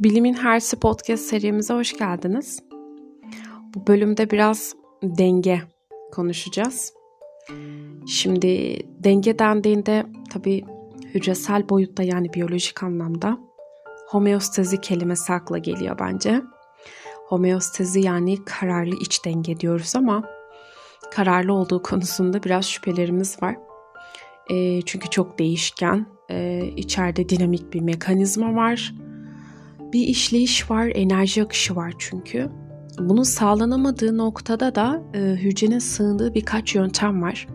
Bilimin her Podcast serimize hoş geldiniz. Bu bölümde biraz denge konuşacağız. Şimdi denge dendiğinde tabi hücresel boyutta yani biyolojik anlamda homeostezi kelimesi akla geliyor bence. Homeostezi yani kararlı iç denge diyoruz ama kararlı olduğu konusunda biraz şüphelerimiz var. E, çünkü çok değişken. E, içeride dinamik bir mekanizma var. bir işleyiş var, enerji akışı var çünkü. Bunun sağlanamadığı noktada da e, hücrenin sığındığı birkaç yöntem var.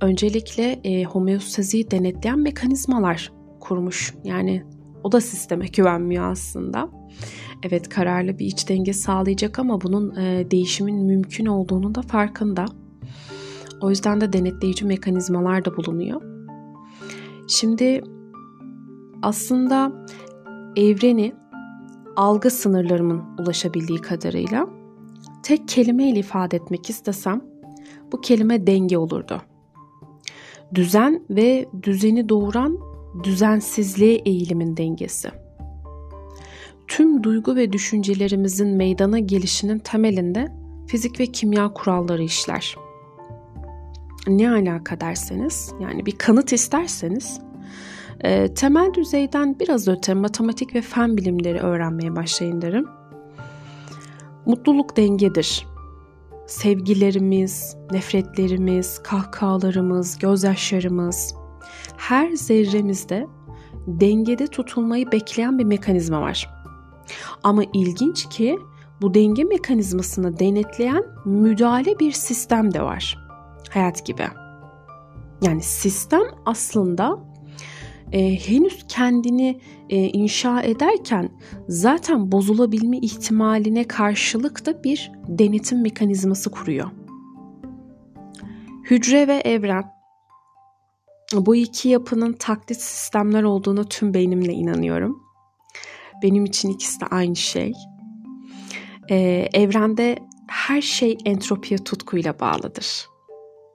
Öncelikle e, homeostaziyi denetleyen mekanizmalar kurmuş. Yani o da sisteme güvenmiyor aslında. Evet kararlı bir iç denge sağlayacak ama bunun e, değişimin mümkün olduğunu da farkında. O yüzden de denetleyici mekanizmalar da bulunuyor. Şimdi aslında evreni algı sınırlarımın ulaşabildiği kadarıyla tek kelimeyle ifade etmek istesem bu kelime denge olurdu. Düzen ve düzeni doğuran düzensizliğe eğilimin dengesi. Tüm duygu ve düşüncelerimizin meydana gelişinin temelinde fizik ve kimya kuralları işler. Ne alaka derseniz, yani bir kanıt isterseniz E, temel düzeyden biraz öte matematik ve fen bilimleri öğrenmeye başlayın derim. Mutluluk dengedir. Sevgilerimiz, nefretlerimiz, kahkahalarımız, gözyaşlarımız, her zerremizde dengede tutulmayı bekleyen bir mekanizma var. Ama ilginç ki bu denge mekanizmasını denetleyen müdahale bir sistem de var. Hayat gibi. Yani sistem aslında e, henüz kendini e, inşa ederken zaten bozulabilme ihtimaline karşılık da bir denetim mekanizması kuruyor. Hücre ve evren. Bu iki yapının taklit sistemler olduğuna tüm beynimle inanıyorum. Benim için ikisi de aynı şey. E, evrende her şey entropiye tutkuyla bağlıdır.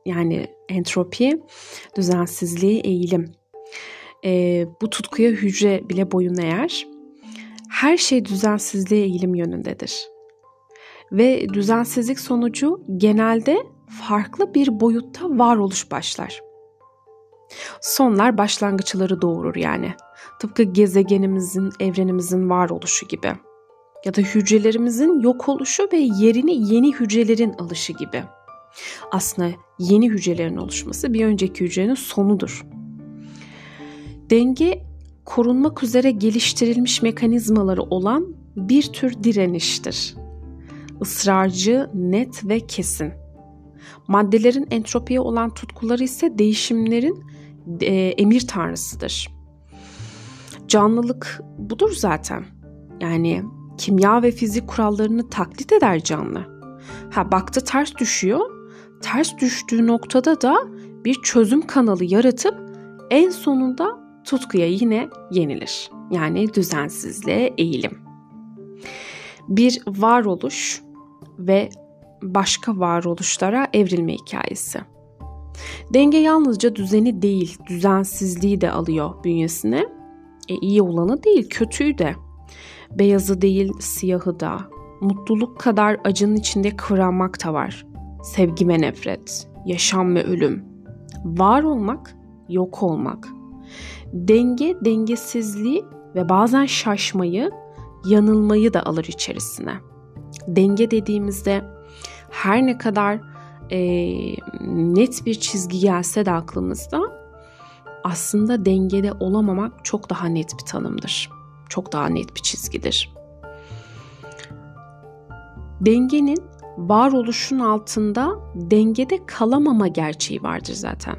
Yani entropi, düzensizliği, eğilim e, bu tutkuya hücre bile boyun eğer. Her şey düzensizliğe eğilim yönündedir. Ve düzensizlik sonucu genelde farklı bir boyutta varoluş başlar. Sonlar başlangıçları doğurur yani. Tıpkı gezegenimizin, evrenimizin varoluşu gibi. Ya da hücrelerimizin yok oluşu ve yerini yeni hücrelerin alışı gibi. Aslında yeni hücrelerin oluşması bir önceki hücrenin sonudur. Denge korunmak üzere geliştirilmiş mekanizmaları olan bir tür direniştir. Israrcı, net ve kesin. Maddelerin entropiye olan tutkuları ise değişimlerin e, emir tanrısıdır. Canlılık budur zaten. Yani kimya ve fizik kurallarını taklit eder canlı. Ha baktı ters düşüyor. Ters düştüğü noktada da bir çözüm kanalı yaratıp en sonunda Tutkuya yine yenilir, yani düzensizliğe eğilim. Bir varoluş ve başka varoluşlara evrilme hikayesi. Denge yalnızca düzeni değil, düzensizliği de alıyor bünyesine. E, iyi olanı değil, kötüyü de. Beyazı değil, siyahı da. Mutluluk kadar acının içinde kıvranmak da var. Sevgi ve nefret, yaşam ve ölüm. Var olmak, yok olmak. denge, dengesizliği ve bazen şaşmayı, yanılmayı da alır içerisine. Denge dediğimizde her ne kadar e, net bir çizgi gelse de aklımızda aslında dengede olamamak çok daha net bir tanımdır. Çok daha net bir çizgidir. Dengenin varoluşun altında dengede kalamama gerçeği vardır zaten.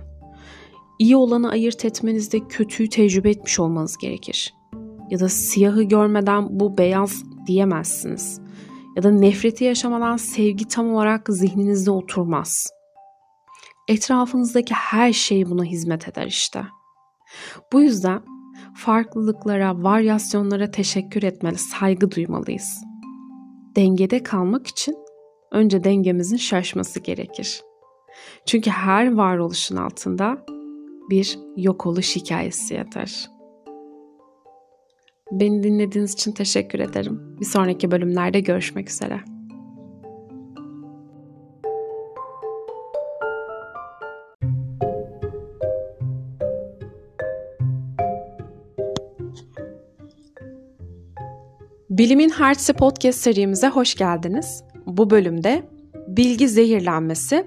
iyi olanı ayırt etmenizde kötüyü tecrübe etmiş olmanız gerekir. Ya da siyahı görmeden bu beyaz diyemezsiniz. Ya da nefreti yaşamadan sevgi tam olarak zihninizde oturmaz. Etrafınızdaki her şey buna hizmet eder işte. Bu yüzden farklılıklara, varyasyonlara teşekkür etmeli, saygı duymalıyız. Dengede kalmak için önce dengemizin şaşması gerekir. Çünkü her varoluşun altında bir yok hikayesi yatar. Beni dinlediğiniz için teşekkür ederim. Bir sonraki bölümlerde görüşmek üzere. Bilimin Hartsi Podcast serimize hoş geldiniz. Bu bölümde bilgi zehirlenmesi,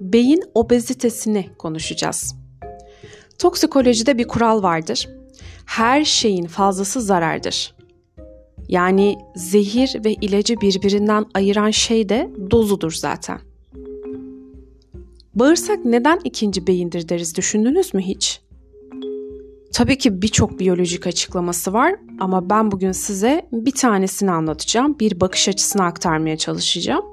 beyin obezitesini konuşacağız. Toksikolojide bir kural vardır. Her şeyin fazlası zarardır. Yani zehir ve ilacı birbirinden ayıran şey de dozudur zaten. Bağırsak neden ikinci beyindir deriz düşündünüz mü hiç? Tabii ki birçok biyolojik açıklaması var ama ben bugün size bir tanesini anlatacağım. Bir bakış açısını aktarmaya çalışacağım.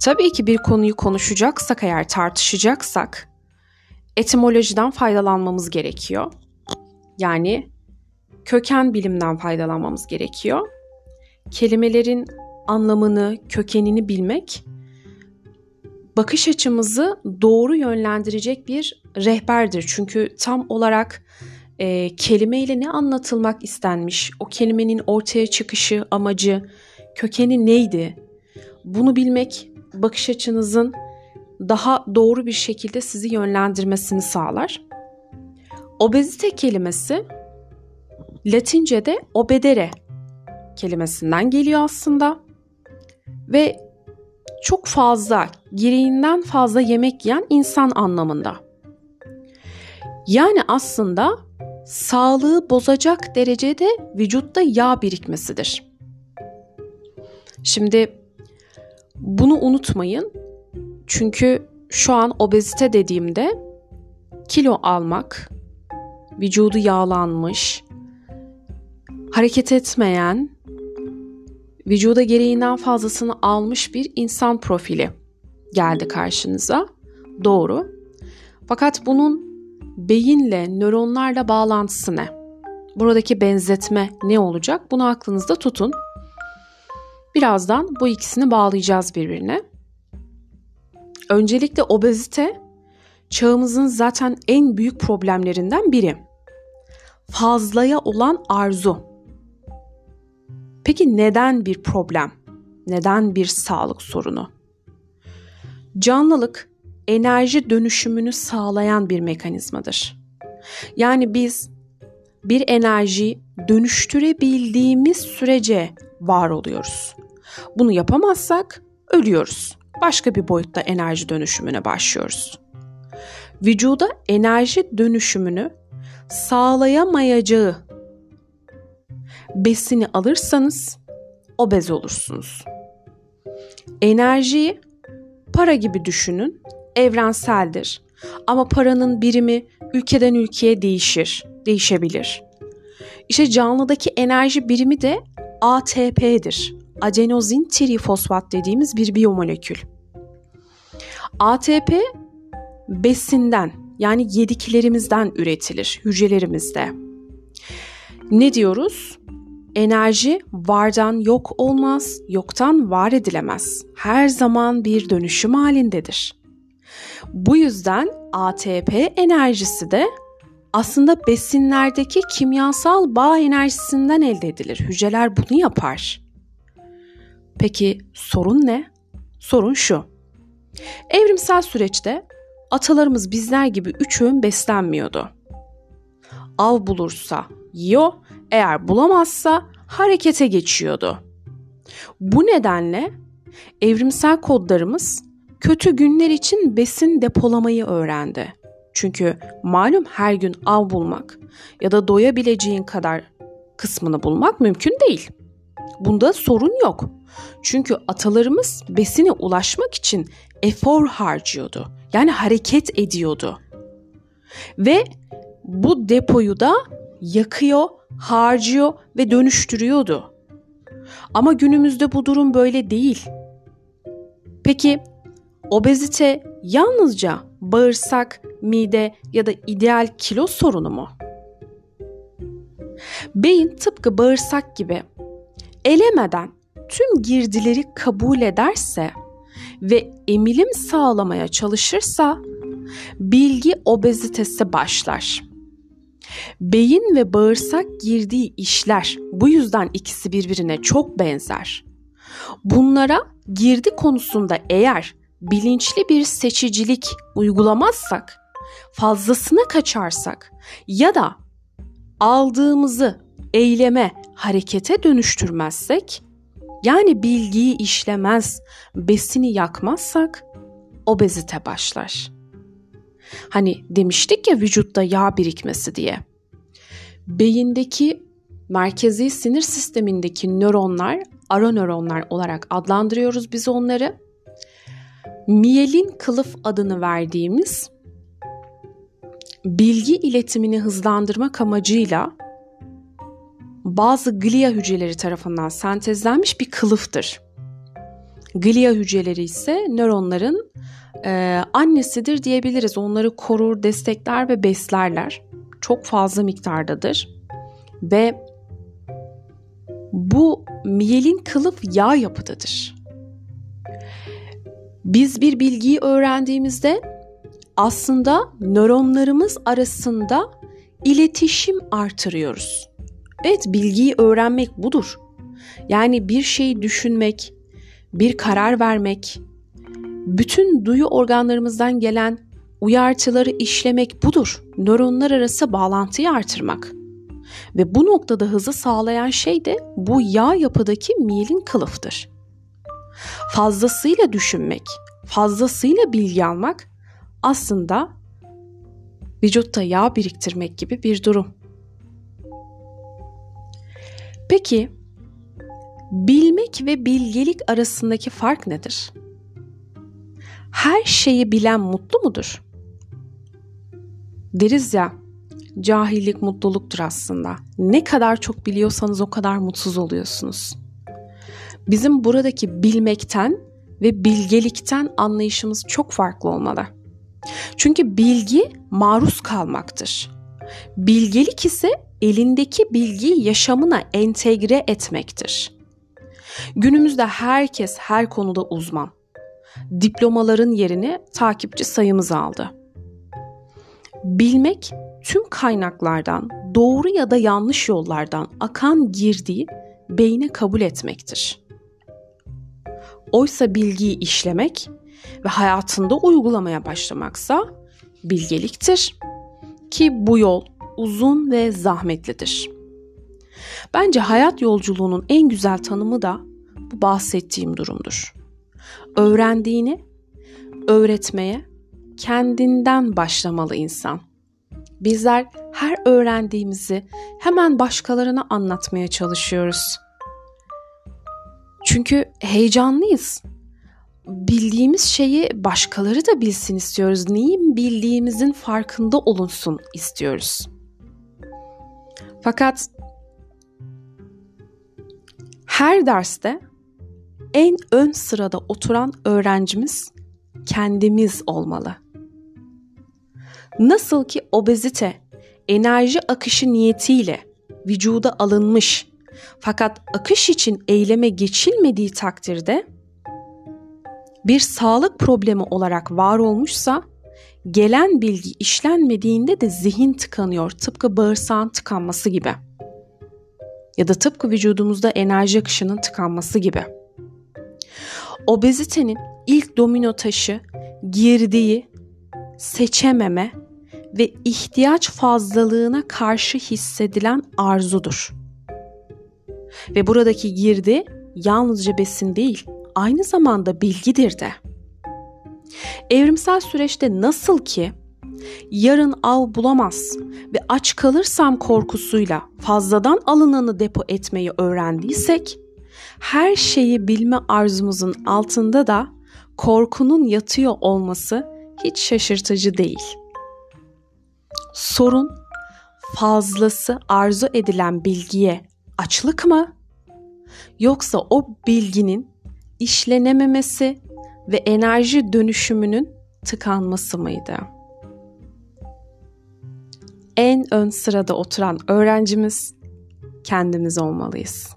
Tabii ki bir konuyu konuşacaksak eğer tartışacaksak etimolojiden faydalanmamız gerekiyor. Yani köken bilimden faydalanmamız gerekiyor. Kelimelerin anlamını, kökenini bilmek bakış açımızı doğru yönlendirecek bir rehberdir. Çünkü tam olarak e, kelimeyle ne anlatılmak istenmiş, o kelimenin ortaya çıkışı, amacı, kökeni neydi? Bunu bilmek bakış açınızın daha doğru bir şekilde sizi yönlendirmesini sağlar. Obezite kelimesi Latince'de obedere kelimesinden geliyor aslında. Ve çok fazla, gereğinden fazla yemek yiyen insan anlamında. Yani aslında sağlığı bozacak derecede vücutta yağ birikmesidir. Şimdi bunu unutmayın. Çünkü şu an obezite dediğimde kilo almak, vücudu yağlanmış, hareket etmeyen, vücuda gereğinden fazlasını almış bir insan profili geldi karşınıza. Doğru. Fakat bunun beyinle, nöronlarla bağlantısı ne? Buradaki benzetme ne olacak? Bunu aklınızda tutun. Birazdan bu ikisini bağlayacağız birbirine. Öncelikle obezite çağımızın zaten en büyük problemlerinden biri. Fazlaya olan arzu. Peki neden bir problem? Neden bir sağlık sorunu? Canlılık enerji dönüşümünü sağlayan bir mekanizmadır. Yani biz bir enerji dönüştürebildiğimiz sürece var oluyoruz. Bunu yapamazsak ölüyoruz. başka bir boyutta enerji dönüşümüne başlıyoruz. Vücuda enerji dönüşümünü sağlayamayacağı besini alırsanız obez olursunuz. Enerjiyi para gibi düşünün evrenseldir ama paranın birimi ülkeden ülkeye değişir, değişebilir. İşte canlıdaki enerji birimi de ATP'dir. adenozin trifosfat dediğimiz bir biyomolekül. ATP besinden yani yediklerimizden üretilir hücrelerimizde. Ne diyoruz? Enerji vardan yok olmaz, yoktan var edilemez. Her zaman bir dönüşüm halindedir. Bu yüzden ATP enerjisi de aslında besinlerdeki kimyasal bağ enerjisinden elde edilir. Hücreler bunu yapar. Peki sorun ne? Sorun şu. Evrimsel süreçte atalarımız bizler gibi üç öğün beslenmiyordu. Av bulursa yiyor, eğer bulamazsa harekete geçiyordu. Bu nedenle evrimsel kodlarımız kötü günler için besin depolamayı öğrendi. Çünkü malum her gün av bulmak ya da doyabileceğin kadar kısmını bulmak mümkün değil. Bunda sorun yok. Çünkü atalarımız besine ulaşmak için efor harcıyordu. Yani hareket ediyordu. Ve bu depoyu da yakıyor, harcıyor ve dönüştürüyordu. Ama günümüzde bu durum böyle değil. Peki obezite yalnızca bağırsak, mide ya da ideal kilo sorunu mu? Beyin tıpkı bağırsak gibi elemeden tüm girdileri kabul ederse ve emilim sağlamaya çalışırsa bilgi obezitesi başlar. Beyin ve bağırsak girdiği işler bu yüzden ikisi birbirine çok benzer. Bunlara girdi konusunda eğer bilinçli bir seçicilik uygulamazsak, fazlasına kaçarsak ya da aldığımızı eyleme harekete dönüştürmezsek yani bilgiyi işlemez, besini yakmazsak obezite başlar. Hani demiştik ya vücutta yağ birikmesi diye. Beyindeki merkezi sinir sistemindeki nöronlar, ara nöronlar olarak adlandırıyoruz biz onları. Miyelin kılıf adını verdiğimiz bilgi iletimini hızlandırmak amacıyla bazı glia hücreleri tarafından sentezlenmiş bir kılıftır. Glia hücreleri ise nöronların e, annesidir diyebiliriz. Onları korur, destekler ve beslerler. Çok fazla miktardadır. Ve bu miyelin kılıf yağ yapıdadır. Biz bir bilgiyi öğrendiğimizde aslında nöronlarımız arasında iletişim artırıyoruz. bilgiyi öğrenmek budur. Yani bir şeyi düşünmek, bir karar vermek, bütün duyu organlarımızdan gelen uyartıları işlemek budur. Nöronlar arası bağlantıyı artırmak. Ve bu noktada hızı sağlayan şey de bu yağ yapıdaki mielin kılıftır. Fazlasıyla düşünmek, fazlasıyla bilgi almak aslında vücutta yağ biriktirmek gibi bir durum. Peki bilmek ve bilgelik arasındaki fark nedir? Her şeyi bilen mutlu mudur? Deriz ya cahillik mutluluktur aslında. Ne kadar çok biliyorsanız o kadar mutsuz oluyorsunuz. Bizim buradaki bilmekten ve bilgelikten anlayışımız çok farklı olmalı. Çünkü bilgi maruz kalmaktır. Bilgelik ise Elindeki bilgi yaşamına entegre etmektir. Günümüzde herkes her konuda uzman. Diplomaların yerini takipçi sayımız aldı. Bilmek tüm kaynaklardan doğru ya da yanlış yollardan akan girdiği beyine kabul etmektir. Oysa bilgiyi işlemek ve hayatında uygulamaya başlamaksa bilgeliktir ki bu yol uzun ve zahmetlidir. Bence hayat yolculuğunun en güzel tanımı da bu bahsettiğim durumdur. Öğrendiğini öğretmeye kendinden başlamalı insan. Bizler her öğrendiğimizi hemen başkalarına anlatmaya çalışıyoruz. Çünkü heyecanlıyız. Bildiğimiz şeyi başkaları da bilsin istiyoruz. Neyin bildiğimizin farkında olunsun istiyoruz. Fakat her derste en ön sırada oturan öğrencimiz kendimiz olmalı. Nasıl ki obezite enerji akışı niyetiyle vücuda alınmış fakat akış için eyleme geçilmediği takdirde bir sağlık problemi olarak var olmuşsa gelen bilgi işlenmediğinde de zihin tıkanıyor. Tıpkı bağırsağın tıkanması gibi. Ya da tıpkı vücudumuzda enerji akışının tıkanması gibi. Obezitenin ilk domino taşı girdiği seçememe ve ihtiyaç fazlalığına karşı hissedilen arzudur. Ve buradaki girdi yalnızca besin değil aynı zamanda bilgidir de. Evrimsel süreçte nasıl ki yarın av bulamaz ve aç kalırsam korkusuyla fazladan alınanı depo etmeyi öğrendiysek, her şeyi bilme arzumuzun altında da korkunun yatıyor olması hiç şaşırtıcı değil. Sorun fazlası arzu edilen bilgiye açlık mı yoksa o bilginin işlenememesi ve enerji dönüşümünün tıkanması mıydı? En ön sırada oturan öğrencimiz kendimiz olmalıyız.